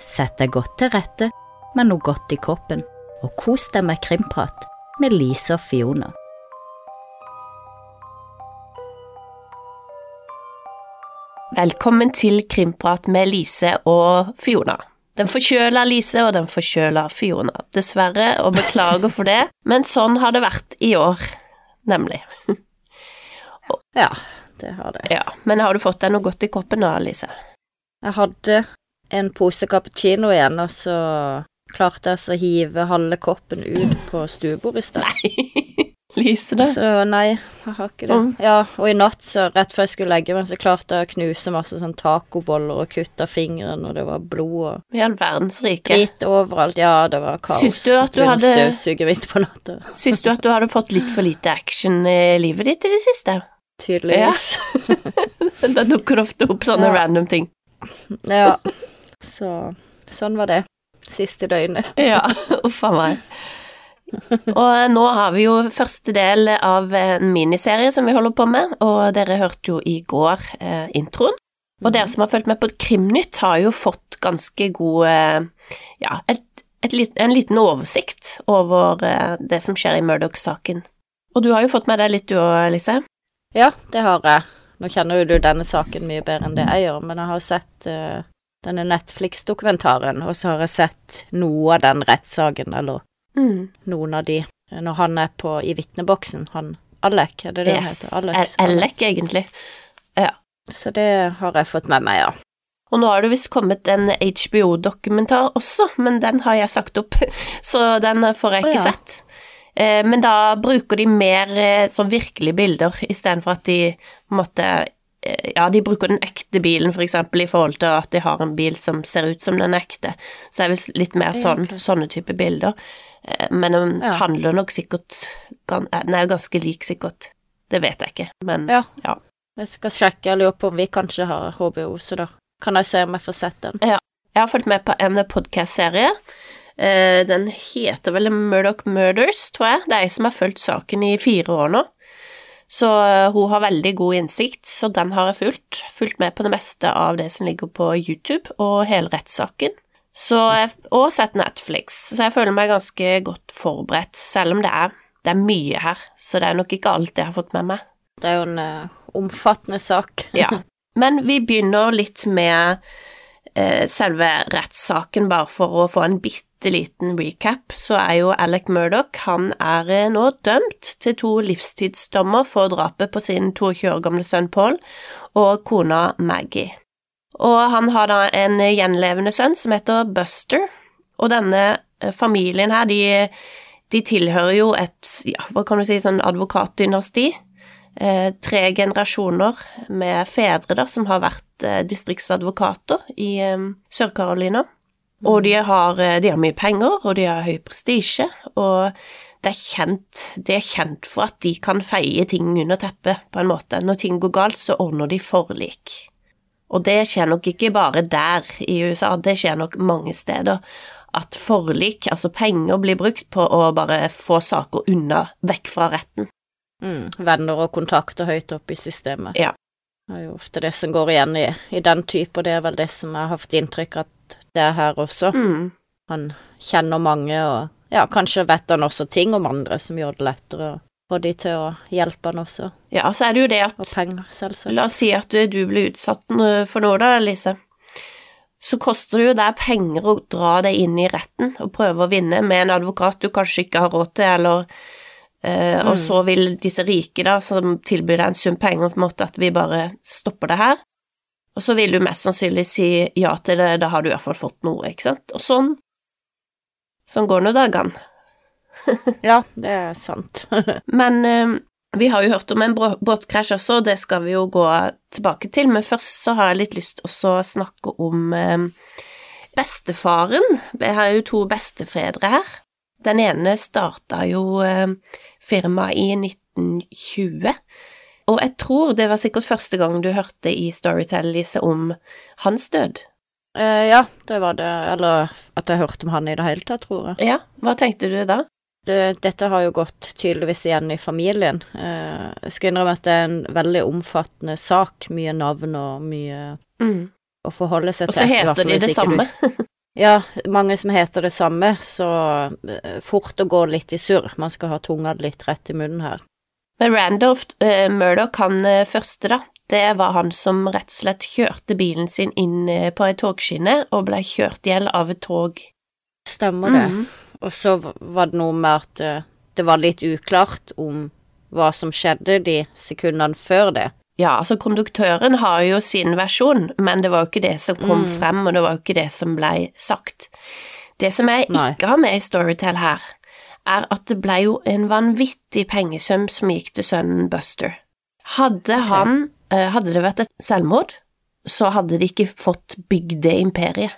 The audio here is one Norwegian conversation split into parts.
Sett deg godt til rette med noe godt i koppen, og kos deg med krimprat med Lise og Fiona. Velkommen til Krimprat med Lise og Fiona. Den forkjøla Lise og den forkjøla Fiona. Dessverre, og beklager for det, men sånn har det vært i år, nemlig. Ja, det har det. Ja, Men har du fått deg noe godt i koppen da, Lise? Jeg hadde en pose cappuccino igjen, og så klarte jeg å hive halve koppen ut på stuebordet i sted. Lyser det? Så nei, jeg har ikke det. Mm. Ja, og i natt, så rett før jeg skulle legge meg, så klarte jeg å knuse masse sånn tacoboller og kutte fingeren, og det var blod og I all verdens rike. drit overalt. Ja, det var kaos. Syns du at du hadde- Støvsuger midt på natta. Syns du at du hadde fått litt for lite action i livet ditt i det siste? Tydeligvis. Da dukker det ofte opp sånne Ja. random ting. Ja. Så sånn var det. Siste døgnet. Ja, uff a meg. Og nå har vi jo første del av en miniserie som vi holder på med, og dere hørte jo i går eh, introen. Og dere som har fulgt med på Krimnytt, har jo fått ganske god eh, Ja, et, et, en liten oversikt over eh, det som skjer i Murdoch-saken. Og du har jo fått med deg litt du òg, Lise? Ja, det har jeg. Nå kjenner jo du denne saken mye bedre enn det jeg gjør, men jeg har sett eh, denne Netflix-dokumentaren, og så har jeg sett noe av den rettssaken, eller Mm. noen av de, når han er på i vitneboksen, han Alec, er det det Yes. heter? Alex. El- egentlig. egentlig. Så det har jeg fått med meg, ja. Og nå har det visst kommet en HBO-dokumentar også, men den har jeg sagt opp, så den får jeg ikke ikke ja. sett. Eh, Men da bruker de mer eh, sånn virkelige bilder, istedenfor at de måtte Ja, de bruker den ekte bilen, for eksempel, i forhold til at de har en bil som ser ut som den ekte. Så er det litt mer sånn, sånne type bilder. Eh, Men den Ja. handler nok sikkert eh, Den er jo ganske lik, sikkert. Det vet jeg ikke, men Ja. ja. Jeg skal sjekke, jeg lurer på om vi kanskje har HBO, så da kan jeg se om jeg får sett den. Jeg har fulgt med på en podcast-serie. Eh, Den heter vel Murdoch Murders, tror jeg. Det er ei som har fulgt saken i fire år nå. Så eh, hun har veldig god innsikt, så den har jeg fulgt. Fulgt med på det meste av det som ligger på YouTube, og hele rettssaken. Så jeg- Og sett Netflix, så jeg føler meg ganske godt forberedt, selv om det er, det er mye her. Så det er nok ikke alt jeg har fått med meg. Det er jo en uh, omfattende sak. Ja. Men vi begynner litt med eh, selve rettssaken, bare for å få en bitte liten recap. Så er jo Alec Murdoch han er eh, nå dømt til to livstidsdommer for drapet på sin 22 år gamle sønn Paul og kona Maggie. Og han har da en gjenlevende sønn som heter Buster, og denne eh, familien her, de, de tilhører jo et, ja, hva kan du si, sånn advokatdynasti eh, tre generasjoner med fedre da, som har vært eh, distriktsadvokater i eh, Sør-Carolina. Og de har, eh, de har mye penger, og de har høy prestisje, og det er, kjent, det er kjent for at de kan feie ting under teppet, på en måte. Når ting går galt, så ordner de forlik. Og det skjer nok ikke bare der i USA, det skjer nok mange steder. At forlik, altså penger, blir brukt på å bare få saker unna, vekk fra retten. Mm, venner og kontakter høyt opp i systemet. Ja. Det er jo ofte det som går igjen i, i den type, og det er vel det som jeg har fått inntrykk at det er her også. Mm. Han kjenner mange, og ja, kanskje vet han også ting om andre som gjør det lettere å få de til å hjelpe han også. Ja, så er det jo det at Og penger, selvsagt. La oss si at du blir utsatt eh, for noe, da, Lise. Så koster det jo deg penger å dra deg inn i retten og prøve å vinne med en advokat du kanskje ikke har råd til, eller eh, Og så vil disse rike, da, som tilbyr deg en sum penger, på en måte at vi bare stopper det her. Og så vil du mest sannsynlig si ja til det, da har du i hvert fall fått noe, ikke sant. Og sånn Sånn går nå dagene. Ja, det er sant. Men eh, vi har jo hørt om en båtkrasj også, og det skal vi jo gå tilbake til, men først så har jeg litt lyst også å snakke om eh, bestefaren. Jeg har jo to bestefedre her. Den ene starta jo firmaet i 1920, og jeg tror det var sikkert første gang du hørte i Storytell, Lise, om hans død. Eh, ja, det var det. Eller at jeg hørte om han i det hele tatt, tror jeg. Ja, hva tenkte du da? Det, dette har jo gått tydeligvis igjen i familien. Eh, jeg skal innrømme at det er en veldig omfattende sak. Mye navn og mye å forholde seg til. Og så heter de det samme. du- samme. Ja, mange som heter det samme, så eh, fort å gå litt i surr. Man skal ha tunga litt rett i munnen her. Men Randolph uh, Murdoch, han uh, første, da, det var han som rett og slett kjørte bilen sin inn på ei togskinne og ble kjørt i hjel av et tog. Stemmer det. Mm. Og så var det noe med at eh, det var litt uklart om hva som skjedde de sekundene før det. Ja, altså konduktøren har jo sin versjon, men det var jo ikke det som kom Mm. frem, og det var jo ikke det som ble sagt. Det som jeg Nei. ikke har med i Storytel her, er at det ble jo en vanvittig pengesum som gikk til sønnen Buster. Hadde han eh, Hadde det vært et selvmord, så hadde de ikke fått bygd det imperiet.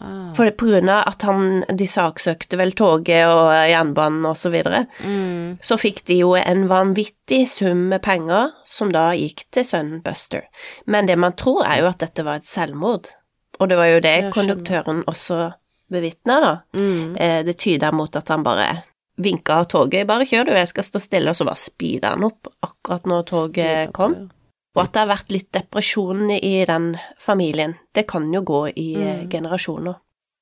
Ah. For på grunn av at han, de saksøkte vel toget og jernbanen og så videre, Mm. så fikk de jo en vanvittig sum med penger som da gikk til sønnen Buster. Men det man tror er jo at dette var et selvmord, og det var jo det konduktøren også bevitna, da. Mm. Eh, det tyder mot at han bare vinka av toget, bare kjør du, jeg skal stå stille, og så bare speeda han opp akkurat når toget kom. Og at det har vært litt depresjon i den familien, det kan jo gå i eh, Mm. generasjoner.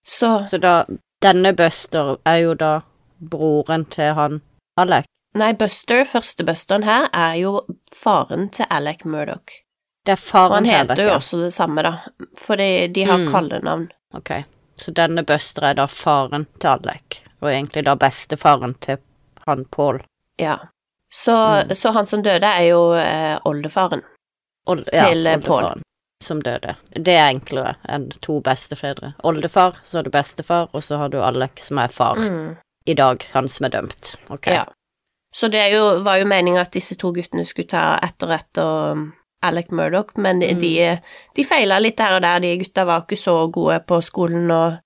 Så Så da Denne Buster er jo da broren til han Alec. Nei, Buster, første Busteren her, er jo faren til Alec Murdoch. Det er faren han til heter jo også det samme, da, fordi de har Mm. kallenavn. Ok. Så denne Buster er da faren til Alec, og egentlig da bestefaren til han Paul. Ja. Så, Mm. så han som døde, er jo eh, oldefaren. Old, ja, Til, eh, Paul. som døde. Det er enklere enn to bestefedre. Oldefar, så har du bestefar, og så har du Alec som er far. Mm. I dag, han som er dømt. Ok. Ja. Så det jo, var jo meninga at disse to guttene skulle ta etter og ett og um, Alec Murdoch, men de, Mm. de, de feila litt her og der. De gutta var ikke så gode på skolen og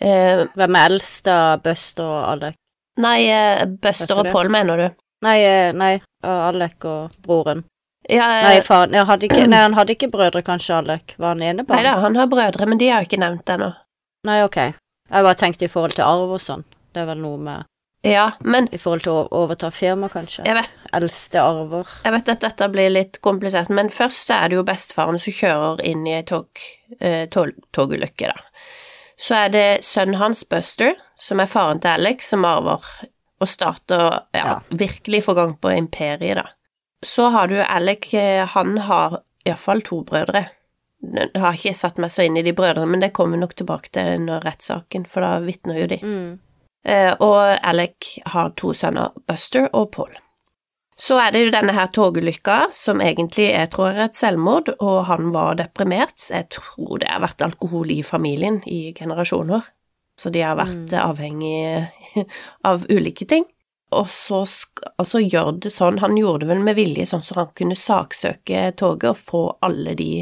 eh, Hvem er eldst av Buster og Alec? Nei, eh, Buster og? Paul, mener du? Nei, eh, nei, Alec og broren. Ja, Nei, jeg hadde ikke, Nei, han hadde ikke brødre, kanskje, Alec? Var han enebarn? nei da, han har brødre, men de har jeg ikke nevnt ennå. Nei, ok. Jeg bare tenkte i forhold til arv og sånn. Det er vel noe med Ja, men I forhold til å overta firma, kanskje. jeg vet Eldste arver. Jeg vet at dette blir litt komplisert, men først er det jo bestefaren som kjører inn i ei tog, eh, tog, togulykke, da. Så er det sønnen hans, Buster, som er faren til Alex, som arver og starter ja, Ja. virkelig får gang på imperiet, da. Så har du Alec, eh, han har iallfall to brødre. Jeg har ikke satt meg så inn i de brødrene, men det kommer vi nok tilbake til under rettssaken, for da vitner jo de. Mm. Eh, og Alec har to sønner, Buster og Paul. Så er det jo denne her togulykka, som egentlig jeg tror er et selvmord, og han var deprimert. Jeg tror det har vært alkohol i familien i generasjoner, så de har vært Mm. avhengige av ulike ting. Og så, og gjør det sånn, han gjorde det vel med vilje, sånn så han kunne saksøke toget og få alle de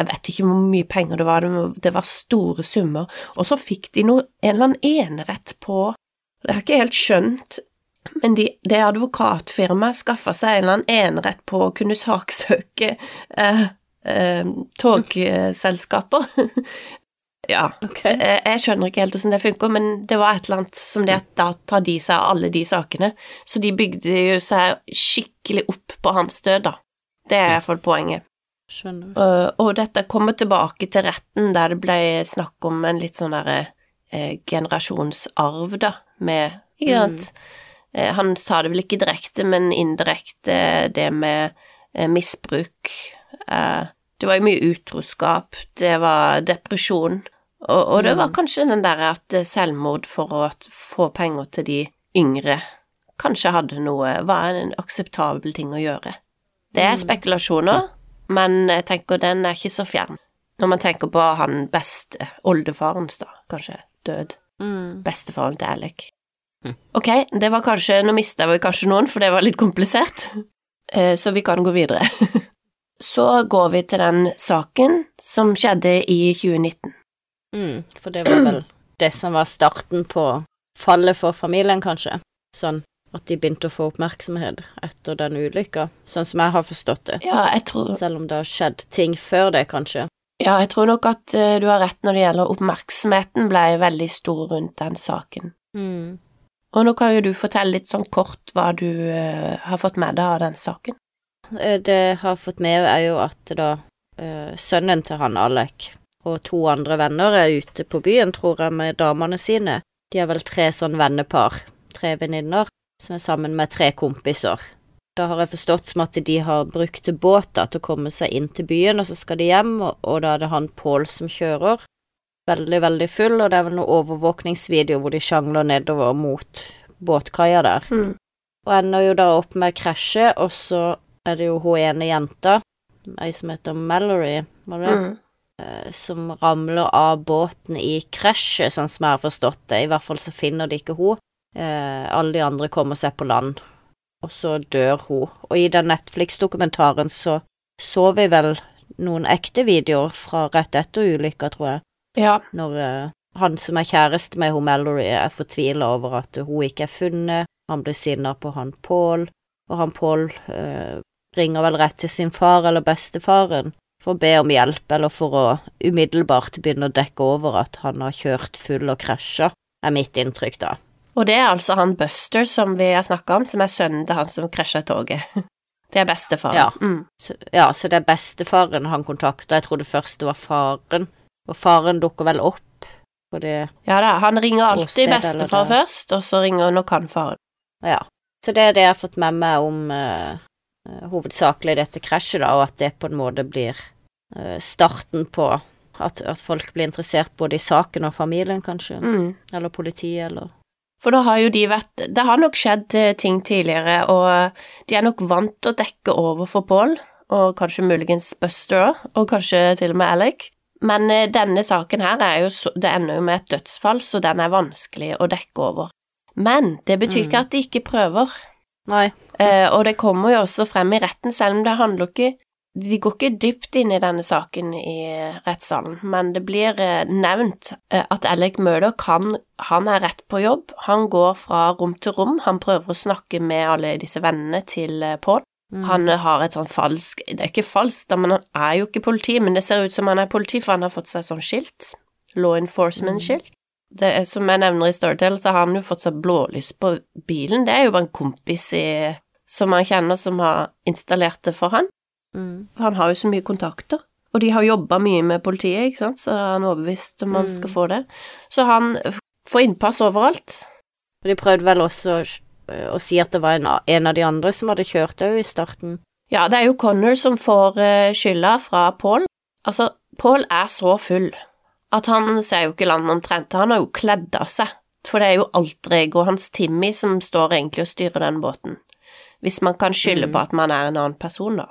jeg vet ikke hvor mye penger det var- det var store summer, og så fikk de noe, en eller annen enerett på Det har jeg ikke helt skjønt, men de, det advokatfirmaet skaffa seg en eller annen enerett på å kunne saksøke eh, eh, togselskaper. ja. Ok. Eh, Jeg skjønner ikke helt hvordan det funker, men det var et eller annet som det at da tar de seg av alle de sakene. Så de bygde jo seg skikkelig opp på hans død, da. Det er iallfall poenget. Skjønner. Og, og dette kommer tilbake til retten, der det ble snakk om en litt sånn derre eh, generasjonsarv, da, med Ikke sant? Eh, han sa det vel ikke direkte, men indirekte det med eh, misbruk. Eh, det var jo mye utroskap, det var depresjon, og, og det var kanskje den derre at eh, selvmord for å få penger til de yngre kanskje hadde noe Var en akseptabel ting å gjøre. Det er spekulasjoner, men jeg tenker den er ikke så fjern. Når man tenker på han beste oldefarens, da, kanskje død. Mm. Bestefaren til Alec. Mm. Ok, det var kanskje Nå mista vi kanskje noen, for det var litt komplisert. Eh, Så vi kan gå videre. Så går vi til den saken som skjedde i 2019. Mm. For det var vel det som var starten på fallet for familien, kanskje. Sånn at de begynte å få oppmerksomhet etter den ulykka, sånn som jeg har forstått det. Ja, jeg tror, Selv om det har skjedd ting før det, kanskje. ja, jeg tror nok at uh, du har rett når det gjelder oppmerksomheten ble veldig stor rundt den saken. Mm. Og nå kan jo du fortelle litt sånn kort hva du uh, har fått med deg av den saken. Eh, Det jeg har fått med, er jo at da uh, sønnen til han Alec og to andre venner er ute på byen, tror jeg, med damene sine. De er vel tre sånn vennepar, tre venninner, som er sammen med tre kompiser. Da har jeg forstått som at de har brukt båt da, til å komme seg inn til byen, og så skal de hjem, og, og da er det han Pål som kjører. Veldig, veldig full, og det er vel noe overvåkningsvideo hvor de sjangler nedover mot båtkaia der. Mm. Og ender jo da opp med krasje, og så er det jo hun ene jenta, ei som heter Mallory, var det? Mm. Eh, Som ramler av båten i krasjet, sånn som jeg har forstått det. I hvert fall så finner de ikke hun. Eh, alle de andre kommer seg på land, og så dør hun. Og i den Netflix-dokumentaren så så vi vel noen ekte videoer fra rett etter ulykka, tror jeg Ja. når eh, han som er kjæreste med hun Mallory, er fortvila over at hun ikke er funnet, han blir sinna på han Paul, og han Paul eh, ringer vel rett til sin far eller bestefaren for å be om hjelp, eller for å umiddelbart begynne å dekke over at han har kjørt full og krasja, er mitt inntrykk, da. Og det er altså han Buster som vi har snakka om, som er sønnen til han som krasja toget. Det er bestefaren. Ja. Mm. Så, ja, så det er bestefaren han kontakta, jeg trodde først det var faren, og faren dukker vel opp, fordi ja da, han ringer alltid bestefar først, og så ringer nok han faren. Ja. Så det er det jeg har fått med meg om eh, hovedsakelig dette krasjet, da, og at det på en måte blir eh, starten på at, at folk blir interessert både i saken og familien, kanskje, Mm. eller politiet, eller For da har jo de vært Det har nok skjedd eh, ting tidligere, og de er nok vant til å dekke over for Paul, og kanskje muligens Buster òg, og kanskje til og med Alec. Men eh, denne saken her er jo så, Det ender jo med et dødsfall, så den er vanskelig å dekke over. Men det betyr ikke at de ikke prøver. Nei. Eh, og det kommer jo også frem i retten, selv om det handler ikke De går ikke dypt inn i denne saken i eh, rettssalen, men det blir eh, nevnt eh, at Alec Murdoch kan han er rett på jobb. Han går fra rom til rom, han prøver å snakke med alle disse vennene til Paul. Mm. Han har et sånn falsk Det er ikke falskt, men han er jo ikke politi, men det ser ut som han er politi, for han har fått seg sånn skilt. Law enforcement-skilt. Det er, som jeg nevner i Storytel, så har han jo fått seg blålys på bilen. Det er jo bare en kompis i, som han kjenner, som har installert det for han. Mm. Han har jo så mye kontakter, og de har jobba mye med politiet, ikke sant, så han er overbevist om han Mm. skal få det. Så han får innpass overalt. Og de prøvde vel også å si at det var en, en av de andre som hadde kjørt òg i starten. Ja, det er jo Connor som får eh, skylda fra Paul. Altså, Paul er så full at han ser jo ikke landet omtrent. Han har jo kledd av seg, for det er jo alter ego hans Timmy som står egentlig og styrer den båten. Hvis man kan skylde Mm. på at man er en annen person, da.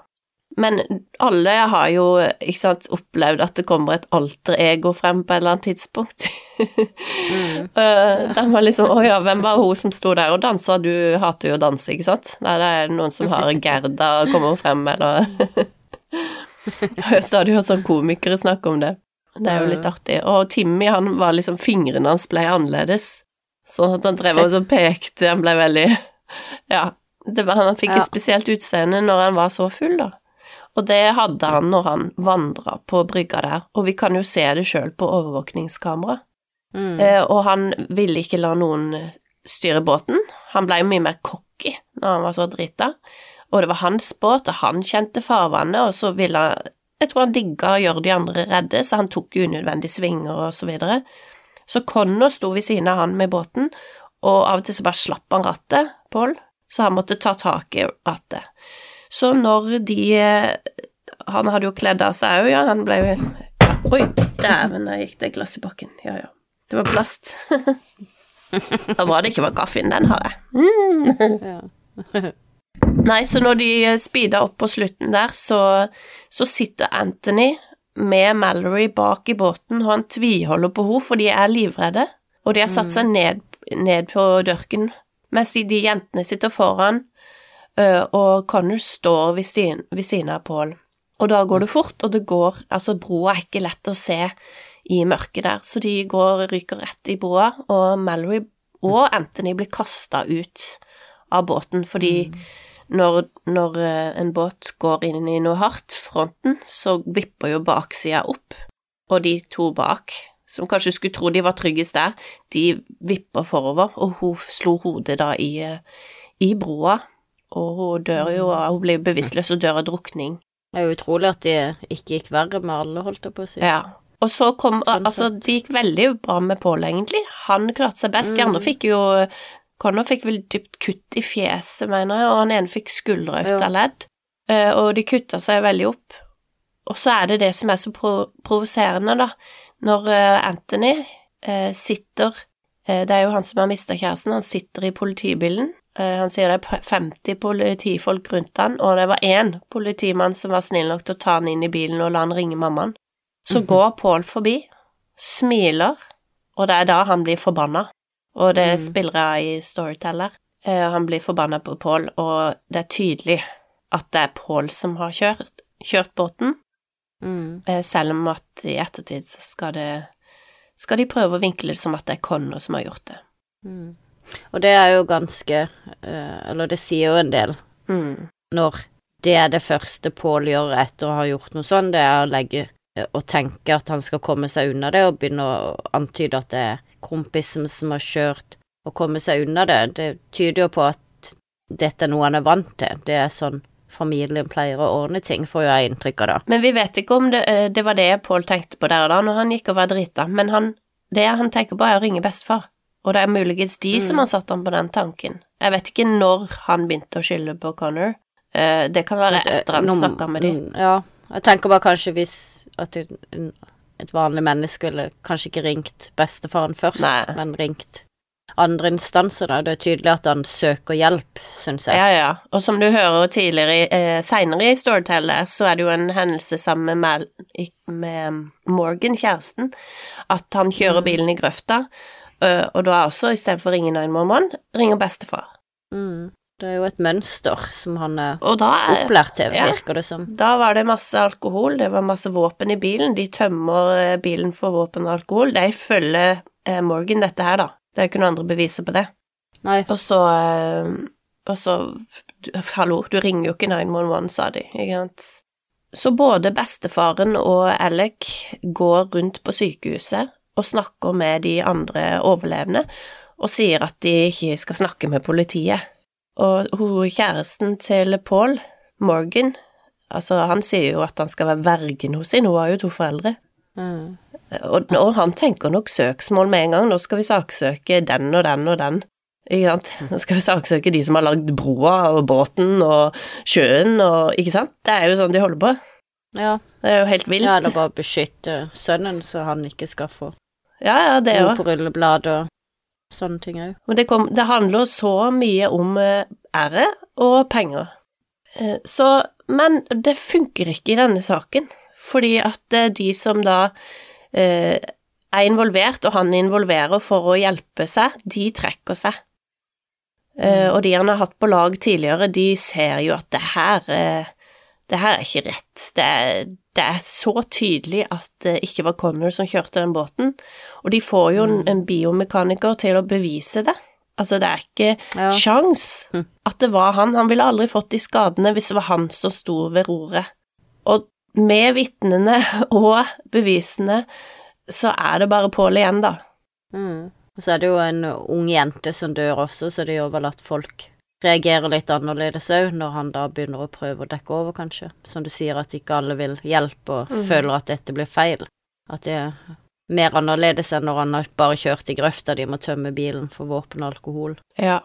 Men alle har jo ikke sant, opplevd at det kommer et alter-ego frem på et eller annet tidspunkt. Mm. Uh, Den var liksom Å ja, hvem var hun som sto der og dansa? Du hater jo å danse, ikke sant? Nei, det er noen som har Gerda kommer frem, eller Jeg har du hørt sånn komikere snakke om det. Det er jo litt artig. Og Timmy, han var liksom Fingrene hans ble annerledes. Sånn at han drev og pekte, han ble veldig Ja. Det var, han fikk et spesielt utseende når han var så full, da. Og det hadde han når han vandra på brygga der, og vi kan jo se det sjøl på overvåkningskamera. Mm. Eh, og han ville ikke la noen styre båten. Han ble jo mye mer cocky når han var så drita. Og det var hans båt, og han kjente farvannet, og så ville han Jeg tror han digga å gjøre de andre redde, så han tok unødvendige svinger og så videre. Så Connor sto ved siden av han med båten, og av og til så bare slapp han rattet, Paul, så han måtte ta tak i rattet. Så når de eh, Han hadde jo kledd av seg òg, ja, han ble jo Oi, dæven, der gikk det glass i bakken. Ja, ja. Det var plast. det var bra det ikke var kaffen, den har jeg. Mm. Nei, så når de speeda opp på slutten der, så, så sitter Anthony med Mallory bak i båten, og han tviholder på henne, for de er livredde, og de har satt seg ned, ned på dørken, mens de jentene sitter foran, øh, og Connor står ved ved siden av Paul. Og da går det fort, og det går Altså, broa er ikke lett å se i mørket der, så de går, ryker rett i broa, og Mallory og Anthony blir kasta ut av båten fordi når, når eh, en båt går inn i noe hardt, fronten, så vipper jo baksida opp, og de to bak, som kanskje skulle tro de var tryggest der, de vipper forover, og hun slo hodet da i, eh, i broa, og hun dør jo, hun blir bevisstløs og dør av drukning. Det er jo utrolig at det ikke gikk verre med alle, holdt jeg på å si. Ja, Og så kom Sånn Altså, det gikk veldig bra med Pål, egentlig. Han klarte seg best. De andre Mm. fikk jo Connor fikk vel dypt kutt i fjeset, mener jeg, og han ene fikk skuldra ut av ledd. Eh, og de kutta seg veldig opp. Og så er det det som er så pro provoserende, da, når eh, Anthony eh, sitter eh, Det er jo han som har mista kjæresten, han sitter i politibilen. Eh, han sier det er 50 politifolk rundt han, og det var én politimann som var snill nok til å ta han inn i bilen og la han ringe mammaen. Så Mhm. går Paul forbi, smiler, og det er da han blir forbanna. Og det Mm. spiller jeg i Storyteller. Eh, han blir forbanna på Paul, og det er tydelig at det er Paul som har kjørt, kjørt båten, Mm. eh, selv om at i ettertid så skal det skal de prøve å vinkle det som at det er Connor som har gjort det. Mm. Og det er jo ganske eh, Eller det sier jo en del Mm. når det er det første Pål gjør etter å ha gjort noe sånn, det er å legge eh, og tenke at han skal komme seg unna det, og begynne å antyde at det er kompisen som har kjørt, og komme seg unna det. Det tyder jo på at dette er noe han er vant til. Det er sånn familien pleier å ordne ting, får jeg inntrykk av da. Men vi vet ikke om det, eh, det var det Paul tenkte på der og da, når han gikk og var drita, men han, det han tenker på, er å ringe bestefar. Og det er muligens de som Mm. har satt ham på den tanken. Jeg vet ikke når han begynte å skylde på Connor. Eh, Det kan være etter han snakka med de. mm, Ja, jeg tenker bare kanskje hvis at et vanlig menneske ville kanskje ikke ringt bestefaren først, Nei. men ringt andre instanser, da. Det er tydelig at han søker hjelp, syns jeg. Ja, ja. Og som du hører tidligere, eh, seinere i Storyteller, så er det jo en hendelse sammen med, med Morgan, kjæresten, at han kjører Mm. bilen i grøfta, og da også, istedenfor å ringe 911, ringer bestefar. Mm. Det er jo et mønster som han er opplært til, ja. virker det som. Da var det masse alkohol, det var masse våpen i bilen. De tømmer eh, bilen for våpen og alkohol. Det er ifølge eh, Morgan, dette her, da. Det er ikke noen andre beviser på det. Nei. Og så eh, Og så Hallo, du ringer jo ikke 911, sa de, ikke sant. Så både bestefaren og Alec går rundt på sykehuset og snakker med de andre overlevende, og sier at de ikke skal snakke med politiet. Og hun kjæresten til Paul, Morgan, altså han sier jo at han skal være vergen hos sin, hun har jo to foreldre. Mm. Og, og han tenker nok søksmål med en gang, nå skal vi saksøke den og den og den. Ikke sant? Nå skal vi saksøke de som har lagd broa og båten og sjøen og Ikke sant? Det er jo sånn de holder på. Ja. Det er jo helt vilt. ja, eller bare beskytte sønnen, så han ikke skal få Ja, ja, det noe på rullebladet og sånne ting òg. Men det, kom, det handler så mye om eh, ære og penger. Eh, så Men det funker ikke i denne saken, fordi at eh, de som da er involvert, og han involverer for å hjelpe seg, de trekker seg. Mm. og de han har hatt på lag tidligere, de ser jo at det her det her er ikke rett. Det er, det er så tydelig at det ikke var Connor som kjørte den båten, og de får jo en, en biomekaniker til å bevise det. Altså, det er ikke Ja. sjans Hm. at det var han. Han ville aldri fått de skadene hvis det var han som sto ved roret. Og med vitnene og bevisene så er det bare Pål igjen, da. Mm. Og så er det jo en ung jente som dør også, så det gjør vel at folk reagerer litt annerledes òg, når han da begynner å prøve å dekke over, kanskje. Som du sier, at ikke alle vil hjelpe og mm. føler at dette blir feil. At det er mer annerledes enn når han har bare kjørt i grøfta, de må tømme bilen for våpen og alkohol. Ja.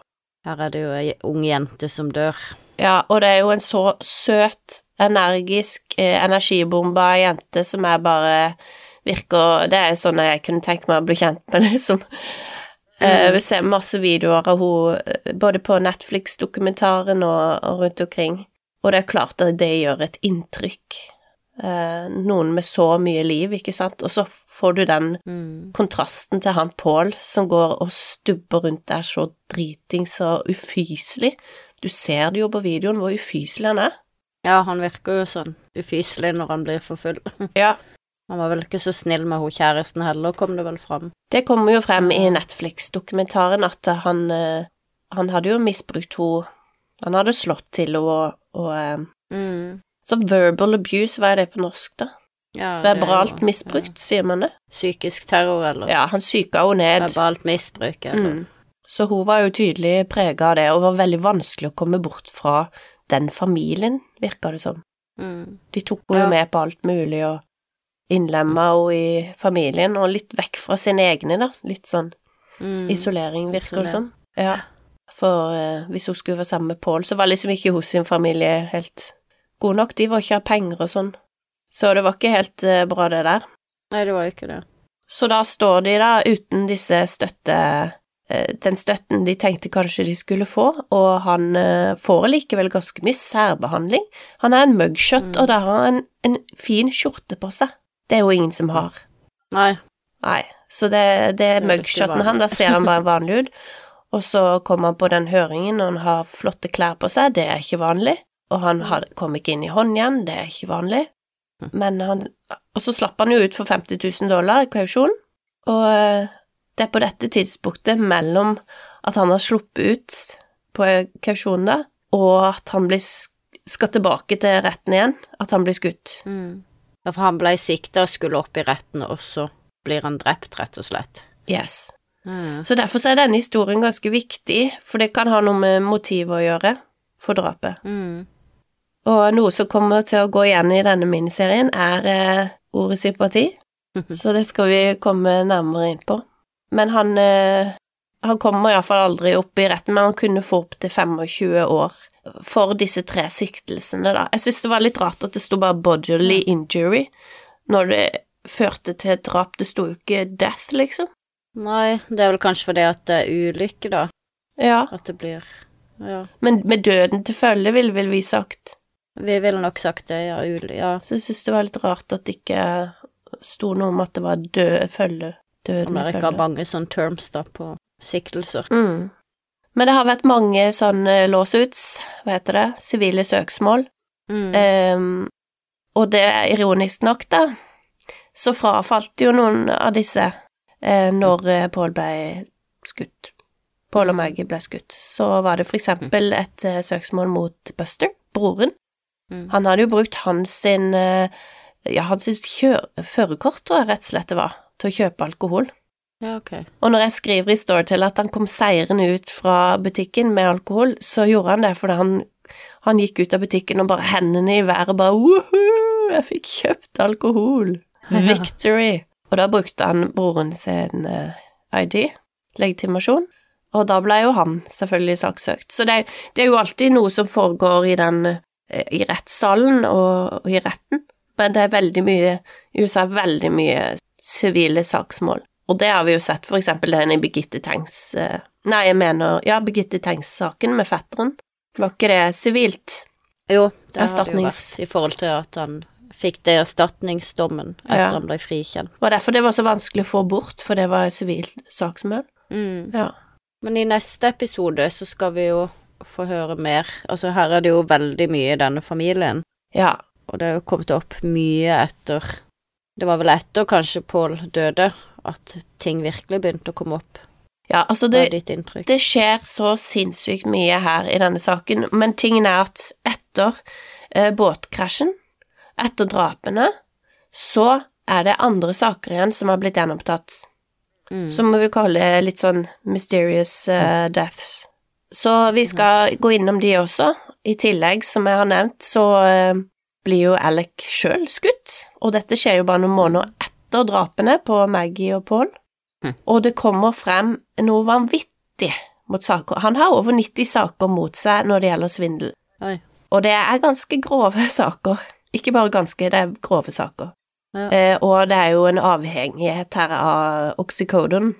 Her er det jo ei ung jente som dør. Ja, og det er jo en så søt, energisk, eh, energibomba jente som er bare virker Det er sånn jeg kunne tenkt meg å bli kjent med, liksom. Eh, Mm. vi ser masse videoer av henne eh, både på Netflix-dokumentaren og, og rundt omkring, og det er klart at det gjør et inntrykk. Eh, noen med så mye liv, ikke sant, og så får du den Mm. kontrasten til han Pål som går og stubber rundt der så dritings og ufyselig. Du ser det jo på videoen hvor ufyselig han er. Ja, han virker jo sånn ufyselig når han blir for full. Ja. Han var vel ikke så snill med hun kjæresten heller, kom det vel fram. Det kommer jo frem i Netflix-dokumentaren at han, eh, han hadde jo misbrukt henne Han hadde slått til henne og, og eh, Mm. Så verbal abuse, hva er det på norsk, da? Ja, det er Verbalt jo, misbrukt, sier man det? Psykisk terror, eller Ja, han psyka henne ned. verbalt misbruk, eller Mm. Så hun var jo tydelig prega av det, og var veldig vanskelig å komme bort fra den familien, virka det som. Mm. De tok henne jo Ja. med på alt mulig, og innlemma i familien, og litt vekk fra sine egne, da. Litt sånn Mm. isolering, virker det som. Ja. For eh, hvis hun skulle være sammen med Pål, så var liksom ikke hun sin familie helt god nok. De var ikke av penger og sånn. Så det var ikke helt eh, bra, det der. Nei, det var ikke det. Så da står de da uten disse støtte... eh, Den støtten de tenkte kanskje de skulle få, og han eh, får likevel ganske mye særbehandling. Han er en mugshot, og der har han en, en fin skjorte på seg. Det er jo ingen som har. Nei. Nei, så det, det er mugshoten han, da ser han bare vanlig ut. Og så kommer han på den høringen, og han har flotte klær på seg, det er ikke vanlig. Og han kom ikke inn i håndjern, det er ikke vanlig. Men han Og så slapp han jo ut for 50 000 dollar i kausjon, og eh, det er på dette tidspunktet mellom at han har sluppet ut på kausjonen, da, og at han blir, skal tilbake til retten igjen, at han blir skutt. Mm. Ja, for han ble sikta og skulle opp i retten, og så blir han drept, rett og slett. Yes. Mm. Så derfor så er denne historien ganske viktig, for det kan ha noe med motivet å gjøre for drapet. Mm. Og noe som kommer til å gå igjen i denne miniserien, er eh, ordet sympati, så det skal vi komme nærmere inn på. Men han, eh, han kommer iallfall aldri opp i retten, men han kunne få opp til 25 år for disse tre siktelsene, da. Jeg syns det var litt rart at det sto bare 'bodily injury' når det førte til drap. Det sto jo ikke 'death', liksom. Nei, det er vel kanskje fordi at det er ulykke, da. Ja, At det blir Ja. men med døden til følge, ville vel vi sagt. Vi ville nok sagt det, ja. Uly, ja. Så jeg syns det var litt rart at det ikke sto noe om at det var død følge. Døden dere ikke har mange sånne terms da på siktelser. Mm. Men det har vært mange sånne lawsuits, hva heter det, sivile søksmål. Mm. Um, og det er ironisk nok, da, så frafalt jo noen av disse eh, når eh, Paul ble skutt. Pål og Maggie ble skutt. Så var det for eksempel et eh, søksmål mot Buster, broren. Mm. Han hadde jo brukt hans sin eh, ja, hans førerkort, tror jeg rett og slett det var, til å kjøpe alkohol. Ja, okay. Og når jeg skriver i Storytel at han kom seirende ut fra butikken med alkohol, så gjorde han det fordi han, han gikk ut av butikken og bare hendene i været bare Woohoo, jeg fikk kjøpt alkohol! Victory! Og da brukte han broren sin eh, ID, legitimasjon, og da ble jo han selvfølgelig saksøkt. Så det, det er jo alltid noe som foregår i den eh, i rettssalen og, og i retten, men det er veldig mye i USA er veldig mye sivile saksmål. Og det har vi jo sett for eksempel den i Birgitte Tengs eh, Nei, jeg mener ja, Birgitte Tengs-saken med fetteren. Var ikke det sivilt? Jo, det har det jo vært i forhold til at han fikk det erstatningsdommen etter Ja. han ble frikjent. Det var derfor det var så vanskelig å få bort, for det var sivilt saksmål. Mm. Ja. Men i neste episode så skal vi jo få høre mer. Altså, her er det jo veldig mye i denne familien, ja. og det er jo kommet opp mye etter Det var vel etter kanskje Paul døde at ting virkelig begynte å komme opp. Ja, altså det, det skjer så sinnssykt mye her i denne saken, men tingen er at etter eh, båtkrasjen, etter drapene, så er det andre saker igjen som har blitt gjenopptatt. Mm. som vi vil kalle litt sånn mysterious eh, deaths. Så vi skal gå innom de også. I tillegg, som jeg har nevnt, så eh, blir jo Alec sjøl skutt, og dette skjer jo bare noen måneder etter drapene på Maggie og Paul. Hm. Og det kommer frem noe vanvittig mot saker. Han har over 90 saker mot seg når det gjelder svindel, Oi. og det er ganske grove saker. Ikke bare ganske, det er grove saker. Ja. Eh, og det er jo en avhengighet her av oxycodon,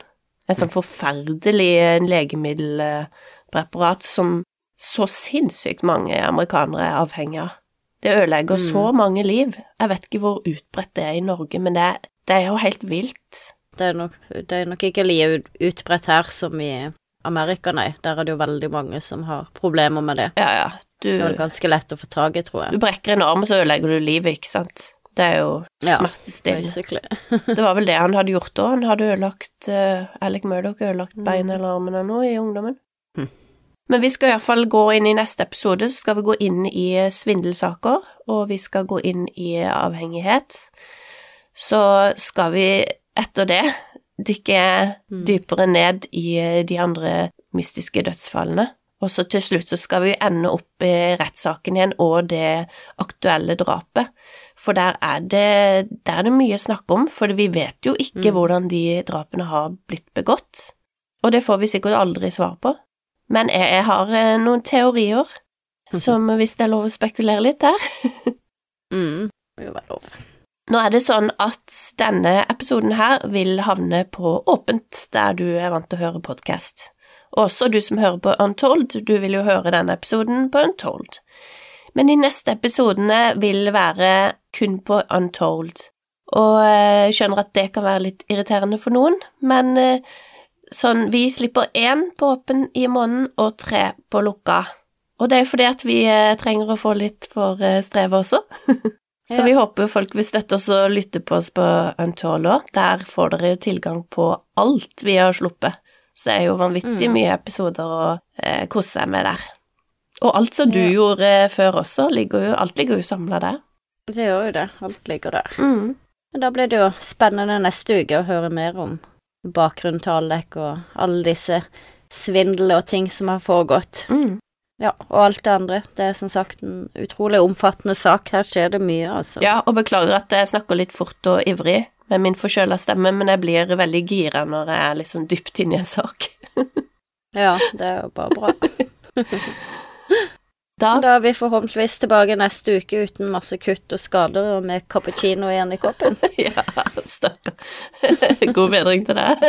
et sånn forferdelig eh, legemiddelpreparat som så sinnssykt mange amerikanere er avhengig av. Det ødelegger Mm. så mange liv. Jeg vet ikke hvor utbredt det er i Norge, men det det er jo helt vilt. Det er, nok, det er nok ikke like ut- utbredt her som i Amerika, nei. Der er det jo veldig mange som har problemer med det. Ja, ja, Det er vel ganske lett å få tak i, tror jeg. du brekker en arm, og så ødelegger du livet, ikke sant? Det er jo Ja, smertestillende. Det var vel det han hadde gjort da. Han hadde ødelagt uh, Alec Murdoch ødelagt Mm. bein eller armen eller noe i ungdommen. Men vi skal iallfall gå inn i neste episode, så skal vi gå inn i svindelsaker, og vi skal gå inn i avhengighet. Så skal vi etter det dykke Mm. dypere ned i de andre mystiske dødsfallene, Og så til slutt så skal vi ende opp i rettssaken igjen og det aktuelle drapet. For der er det, der er det mye å snakke om, for vi vet jo ikke Mm. hvordan de drapene har blitt begått. Og det får vi sikkert aldri svar på. Men jeg, jeg har eh, noen teorier, som hvis det er lov å spekulere litt der. Mm. Det må jo være lov. Nå er det sånn at denne episoden her vil havne på åpent, der du er vant til å høre podkast. Også du som hører på Untold, du vil jo høre denne episoden på Untold. Men de neste episodene vil være kun på Untold, og eh, jeg skjønner at det kan være litt irriterende for noen, men eh, sånn, vi slipper én på åpen i måneden og tre på lukka. Og det er jo fordi at vi eh, trenger å få litt for eh, strevet også. Så Ja. vi håper folk vil støtte oss og lytte på oss på Untold òg. Der får dere jo tilgang på alt vi har sluppet. Så det er jo vanvittig Mm. mye episoder å eh, kose seg med der. Og alt som du Ja. gjorde eh, før også, ligger jo, alt ligger jo samla der. Det gjør jo det. Alt ligger der. Mm. Da blir det jo spennende neste uke å høre mer om bakgrunnen til Alek og alle disse svindel og ting som har foregått. Mm. Ja, og alt det andre. Det er som sagt en utrolig omfattende sak. Her skjer det mye, altså. Ja, og beklager at jeg snakker litt fort og ivrig med min forkjøla stemme, men jeg blir veldig gira når jeg er liksom dypt inne i en sak. Ja, det er jo bare bra. Da Da er vi forhåpentligvis tilbake neste uke uten masse kutt og skader og med cappuccino igjen i koppen. Ja, stakkar. God bedring til deg.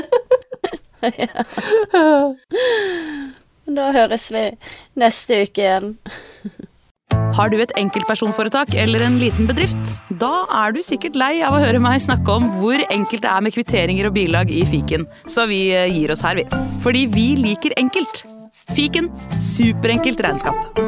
Da høres vi neste uke igjen. Har du et enkeltpersonforetak eller en liten bedrift? Da er du sikkert lei av å høre meg snakke om hvor enkelt det er med kvitteringer og bilag i fiken, så vi eh, gir oss her, vi. Fordi vi liker enkelt. Fiken superenkelt regnskap.